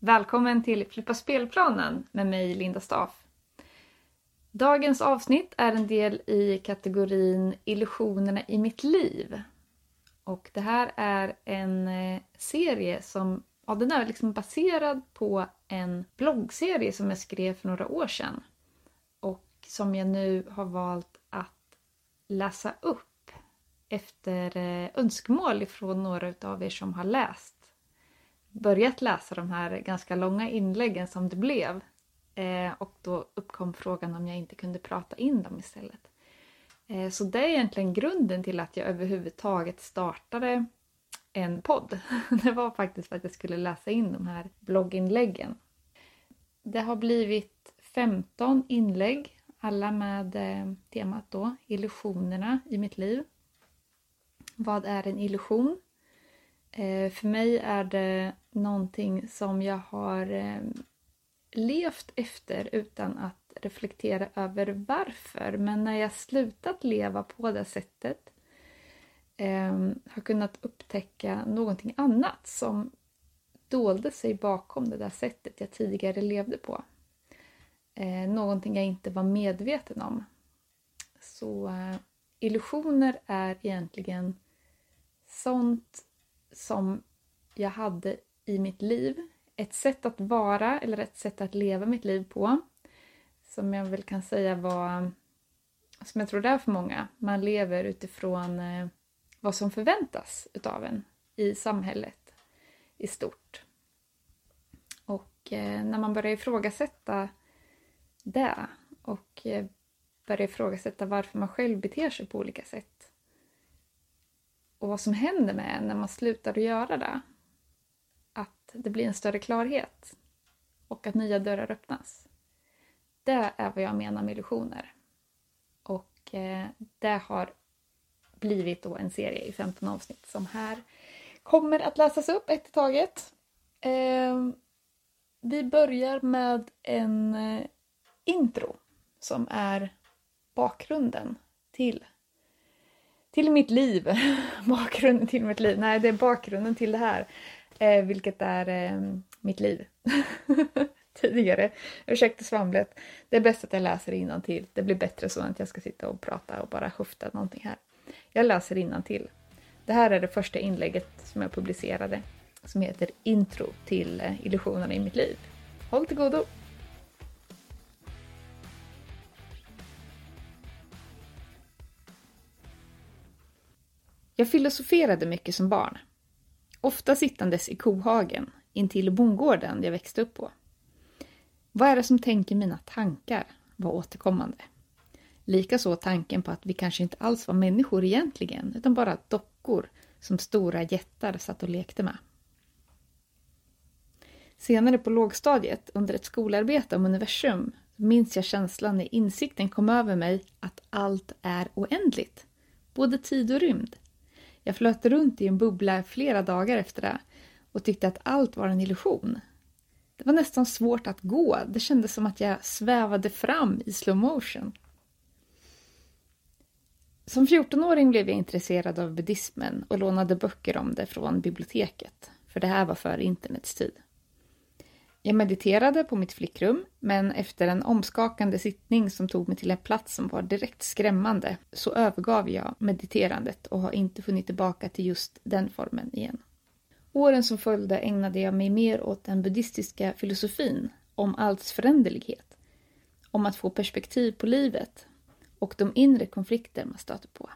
Välkommen till Flippa spelplanen med mig Linda Staff. Dagens avsnitt är en del i kategorin Illusionerna i mitt liv. Och det här är en eh, serie som ja, den är liksom baserad på en bloggserie som jag skrev för några år sedan. Och som jag nu har valt att läsa upp efter eh, önskemål från några av er som har läst börjat läsa de här ganska långa inläggen som det blev. Eh, och då uppkom frågan om jag inte kunde prata in dem istället. Eh, så det är egentligen grunden till att jag överhuvudtaget startade en podd. Det var faktiskt för att jag skulle läsa in de här blogginläggen. Det har blivit 15 inlägg, alla med eh, temat då illusionerna i mitt liv. Vad är en illusion? Eh, för mig är det någonting som jag har eh, levt efter utan att reflektera över varför. Men när jag slutat leva på det sättet eh, har kunnat upptäcka någonting annat som dolde sig bakom det där sättet jag tidigare levde på. Eh, någonting jag inte var medveten om. Så eh, illusioner är egentligen sånt som jag hade i mitt liv. Ett sätt att vara eller ett sätt att leva mitt liv på. Som jag väl kan säga var, som jag tror det är för många, man lever utifrån eh, vad som förväntas utav en i samhället i stort. Och eh, när man börjar ifrågasätta det och eh, börjar ifrågasätta varför man själv beter sig på olika sätt och vad som händer med en när man slutar att göra det. Att det blir en större klarhet och att nya dörrar öppnas. Det är vad jag menar med illusioner. Och eh, det har blivit då en serie i 15 avsnitt som här kommer att läsas upp ett i taget. Eh, vi börjar med en eh, intro som är bakgrunden till till mitt liv. bakgrunden till mitt liv. Nej, det är bakgrunden till det här. Eh, vilket är eh, mitt liv. Tidigare. Ursäkta svamlet. Det är bäst att jag läser till. Det blir bättre så än att jag ska sitta och prata och bara höfta någonting här. Jag läser till. Det här är det första inlägget som jag publicerade som heter Intro till eh, illusionerna i mitt liv. Håll till godo! Jag filosoferade mycket som barn. Ofta sittandes i kohagen intill bondgården jag växte upp på. Vad är det som tänker mina tankar var återkommande. Likaså tanken på att vi kanske inte alls var människor egentligen, utan bara dockor som stora jättar satt och lekte med. Senare på lågstadiet, under ett skolarbete om universum, minns jag känslan när insikten kom över mig att allt är oändligt. Både tid och rymd. Jag flöt runt i en bubbla flera dagar efter det och tyckte att allt var en illusion. Det var nästan svårt att gå. Det kändes som att jag svävade fram i slow motion. Som 14-åring blev jag intresserad av buddhismen och lånade böcker om det från biblioteket, för det här var före internets tid. Jag mediterade på mitt flickrum, men efter en omskakande sittning som tog mig till en plats som var direkt skrämmande så övergav jag mediterandet och har inte funnit tillbaka till just den formen igen. Åren som följde ägnade jag mig mer åt den buddhistiska filosofin om allts föränderlighet, om att få perspektiv på livet och de inre konflikter man stöter på.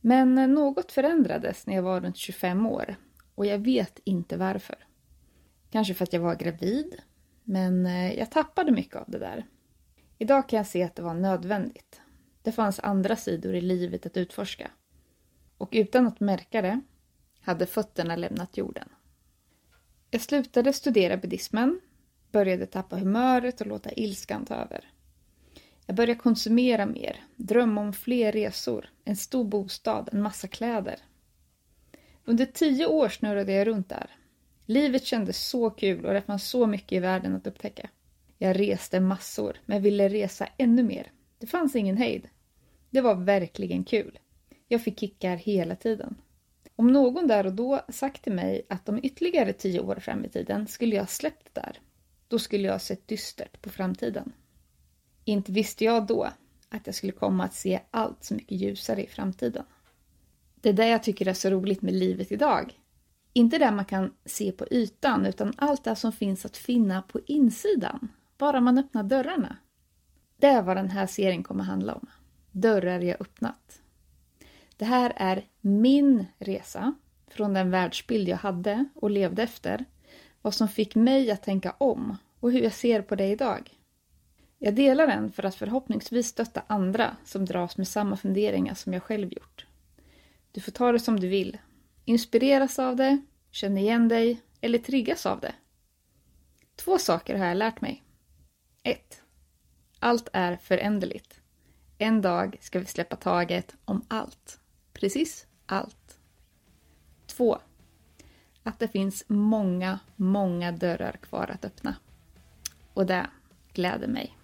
Men något förändrades när jag var runt 25 år och jag vet inte varför. Kanske för att jag var gravid. Men eh, jag tappade mycket av det där. Idag kan jag se att det var nödvändigt. Det fanns andra sidor i livet att utforska. Och utan att märka det hade fötterna lämnat jorden. Jag slutade studera buddhismen, började tappa humöret och låta ilskan ta över. Jag började konsumera mer, drömma om fler resor, en stor bostad, en massa kläder. Under tio år snurrade jag runt där, Livet kändes så kul och det fanns så mycket i världen att upptäcka. Jag reste massor, men ville resa ännu mer. Det fanns ingen hejd. Det var verkligen kul. Jag fick kickar hela tiden. Om någon där och då sagt till mig att om ytterligare tio år fram i tiden skulle jag släppt det där, då skulle jag sett dystert på framtiden. Inte visste jag då att jag skulle komma att se allt så mycket ljusare i framtiden. Det är det jag tycker är så roligt med livet idag. Inte det man kan se på ytan, utan allt det som finns att finna på insidan, bara man öppnar dörrarna. Det är vad den här serien kommer handla om. Dörrar jag öppnat. Det här är min resa från den världsbild jag hade och levde efter, vad som fick mig att tänka om och hur jag ser på det idag. Jag delar den för att förhoppningsvis stötta andra som dras med samma funderingar som jag själv gjort. Du får ta det som du vill. Inspireras av det, känner igen dig eller triggas av det. Två saker har jag lärt mig. 1. Allt är föränderligt. En dag ska vi släppa taget om allt. Precis allt. 2. Att det finns många, många dörrar kvar att öppna. Och det gläder mig.